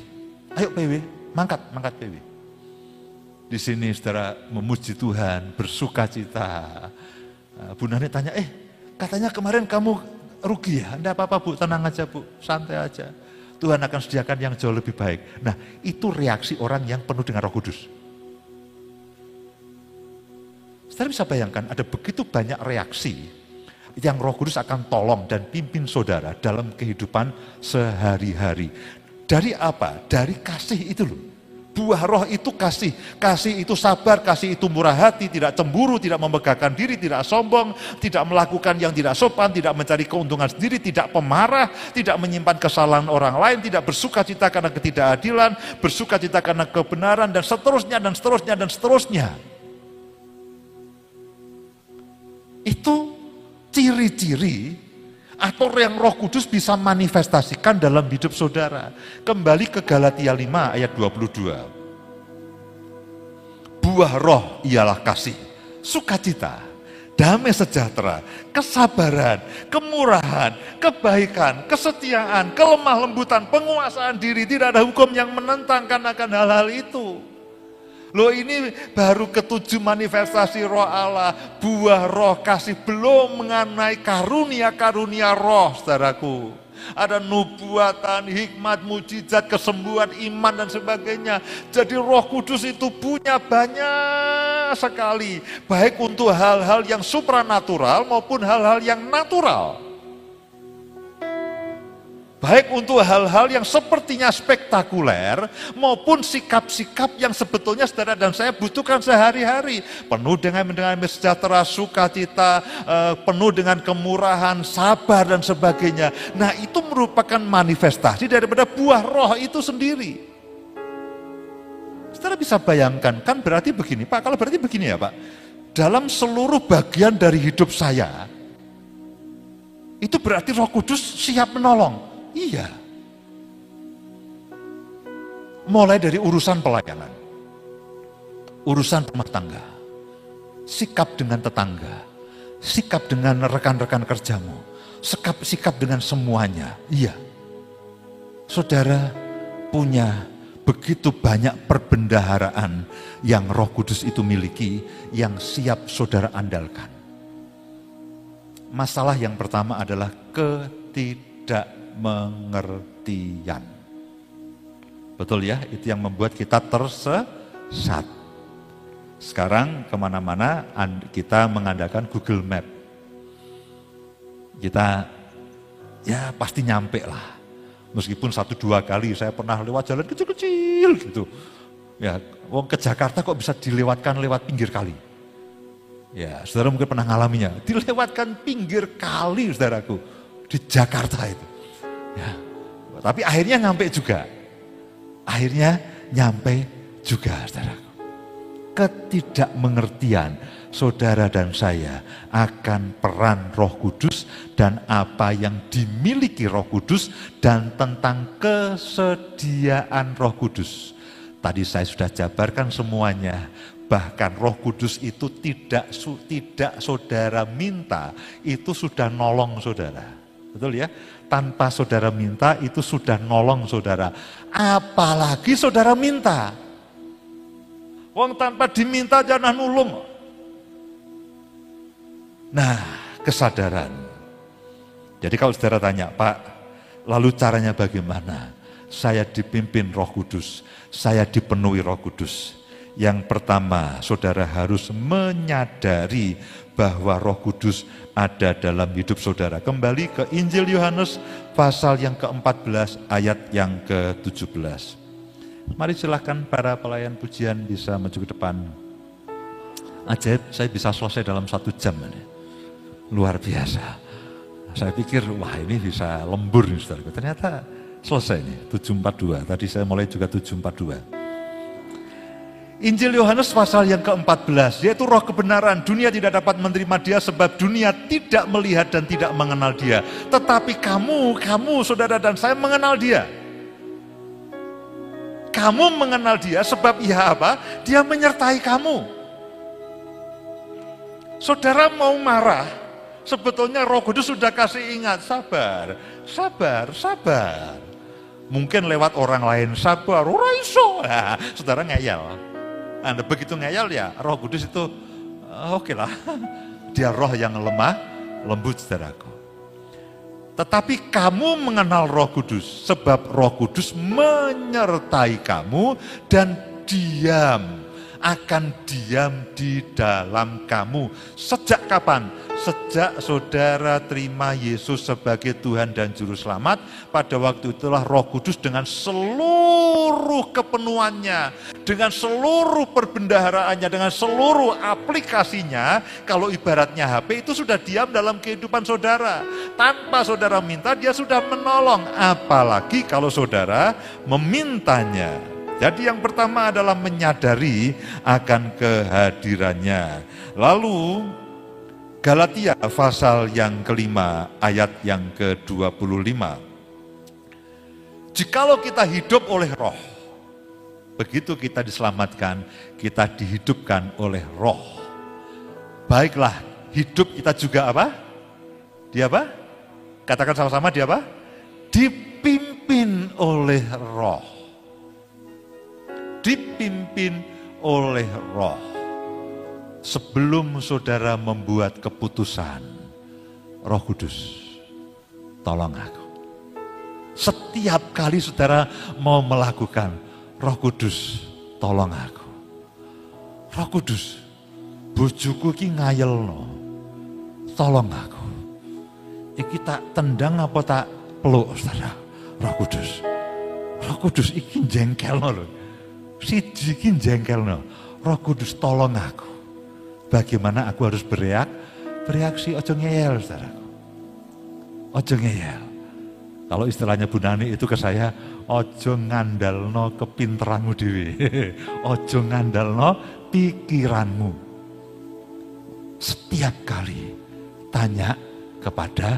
Ayo PW, mangkat, mangkat PW. Di sini saudara memuji Tuhan, bersuka cita. Ah, Bu Nani tanya, eh katanya kemarin kamu rugi ya? Tidak apa-apa bu, tenang aja bu, santai aja. Tuhan akan sediakan yang jauh lebih baik. Nah, itu reaksi orang yang penuh dengan roh kudus. Saudara bisa bayangkan ada begitu banyak reaksi yang roh kudus akan tolong dan pimpin saudara dalam kehidupan sehari-hari. Dari apa? Dari kasih itu loh. Buah roh itu kasih. Kasih itu sabar, kasih itu murah hati, tidak cemburu, tidak membegahkan diri, tidak sombong, tidak melakukan yang tidak sopan, tidak mencari keuntungan sendiri, tidak pemarah, tidak menyimpan kesalahan orang lain, tidak bersuka cita karena ketidakadilan, bersuka cita karena kebenaran, dan seterusnya, dan seterusnya, dan seterusnya. Itu ciri-ciri atau yang roh kudus bisa manifestasikan dalam hidup saudara. Kembali ke Galatia 5 ayat 22. Buah roh ialah kasih, sukacita, damai sejahtera, kesabaran, kemurahan, kebaikan, kesetiaan, kelemah lembutan, penguasaan diri. Tidak ada hukum yang menentangkan akan hal-hal itu. Loh ini baru ketujuh manifestasi roh Allah, buah roh kasih belum mengenai karunia-karunia roh saudaraku. Ada nubuatan, hikmat, mujizat, kesembuhan, iman dan sebagainya. Jadi roh kudus itu punya banyak sekali. Baik untuk hal-hal yang supranatural maupun hal-hal yang natural. Baik untuk hal-hal yang sepertinya spektakuler maupun sikap-sikap yang sebetulnya saudara dan saya butuhkan sehari-hari. Penuh dengan dengan sejahtera, sukacita, eh, penuh dengan kemurahan, sabar dan sebagainya. Nah itu merupakan manifestasi daripada buah roh itu sendiri. Saudara bisa bayangkan, kan berarti begini Pak, kalau berarti begini ya Pak. Dalam seluruh bagian dari hidup saya, itu berarti roh kudus siap menolong Iya. Mulai dari urusan pelayanan, urusan rumah tangga, sikap dengan tetangga, sikap dengan rekan-rekan kerjamu, sikap, sikap dengan semuanya. Iya. Saudara punya begitu banyak perbendaharaan yang Roh Kudus itu miliki yang siap saudara andalkan. Masalah yang pertama adalah ketidak pengertian. Betul ya, itu yang membuat kita tersesat. Sekarang ke mana-mana kita mengandalkan Google Map. Kita ya pasti nyampe lah. Meskipun satu dua kali saya pernah lewat jalan kecil-kecil gitu. Ya, wong ke Jakarta kok bisa dilewatkan lewat pinggir kali. Ya, saudara mungkin pernah ngalaminya. Dilewatkan pinggir kali, saudaraku. Di Jakarta itu. Ya. Tapi akhirnya nyampe juga. Akhirnya nyampe juga, saudaraku. Ketidakmengertian saudara dan saya akan peran roh kudus dan apa yang dimiliki roh kudus dan tentang kesediaan roh kudus. Tadi saya sudah jabarkan semuanya. Bahkan roh kudus itu tidak tidak saudara minta, itu sudah nolong saudara. Betul ya? tanpa saudara minta itu sudah nolong saudara. Apalagi saudara minta. Wong tanpa diminta jangan nulung. Nah, kesadaran. Jadi kalau saudara tanya, Pak, lalu caranya bagaimana? Saya dipimpin roh kudus, saya dipenuhi roh kudus. Yang pertama, saudara harus menyadari bahwa Roh Kudus ada dalam hidup saudara. Kembali ke Injil Yohanes pasal yang ke-14 ayat yang ke-17. Mari silahkan para pelayan pujian bisa maju ke depan. Ajaib, saya bisa selesai dalam satu jam ini. Luar biasa. Saya pikir, wah ini bisa lembur nih saudara. Ternyata selesai nih, 742. Tadi saya mulai juga 742. Injil Yohanes pasal yang ke-14, yaitu roh kebenaran. Dunia tidak dapat menerima dia sebab dunia tidak melihat dan tidak mengenal dia. Tetapi kamu, kamu saudara dan saya mengenal dia. Kamu mengenal dia sebab ia apa? Dia menyertai kamu. Saudara mau marah, sebetulnya roh kudus sudah kasih ingat, sabar, sabar, sabar. Mungkin lewat orang lain, sabar, orang iso. Nah, [LAUGHS] saudara ngeyel anda begitu ngeyel ya roh kudus itu oke okay lah. [LAUGHS] Dia roh yang lemah, lembut saudaraku. Tetapi kamu mengenal Roh Kudus, sebab Roh Kudus menyertai kamu dan diam akan diam di dalam kamu. Sejak kapan? Sejak saudara terima Yesus sebagai Tuhan dan Juru Selamat, pada waktu itulah Roh Kudus dengan seluruh kepenuhannya, dengan seluruh perbendaharaannya, dengan seluruh aplikasinya, kalau ibaratnya HP itu sudah diam dalam kehidupan saudara. Tanpa saudara minta, dia sudah menolong. Apalagi kalau saudara memintanya. Jadi yang pertama adalah menyadari akan kehadirannya. Lalu Galatia pasal yang kelima ayat yang ke-25. Jikalau kita hidup oleh roh, begitu kita diselamatkan, kita dihidupkan oleh roh. Baiklah, hidup kita juga apa? Dia apa? Katakan sama-sama dia apa? Dipimpin oleh roh dipimpin oleh roh. Sebelum saudara membuat keputusan, roh kudus, tolong aku. Setiap kali saudara mau melakukan, roh kudus, tolong aku. Roh kudus, bojoku ki ngayel no, tolong aku. Iki tak tendang apa tak peluk saudara, roh kudus. Roh kudus iki jengkel no siji ki jengkelno. Roh Kudus tolong aku. Bagaimana aku harus bereak? Bereaksi ojo ngeyel, saudaraku. Ojo ngeyel. Kalau istilahnya Bu Nani itu ke saya, ojo ngandalno kepinteranmu dewi. [LAUGHS] ojo ngandalno pikiranmu. Setiap kali tanya kepada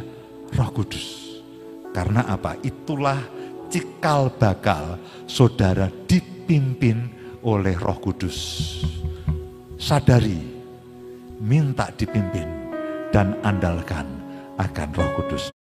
Roh Kudus. Karena apa? Itulah cikal bakal saudara di dipimpin oleh Roh Kudus. Sadari, minta dipimpin dan andalkan akan Roh Kudus.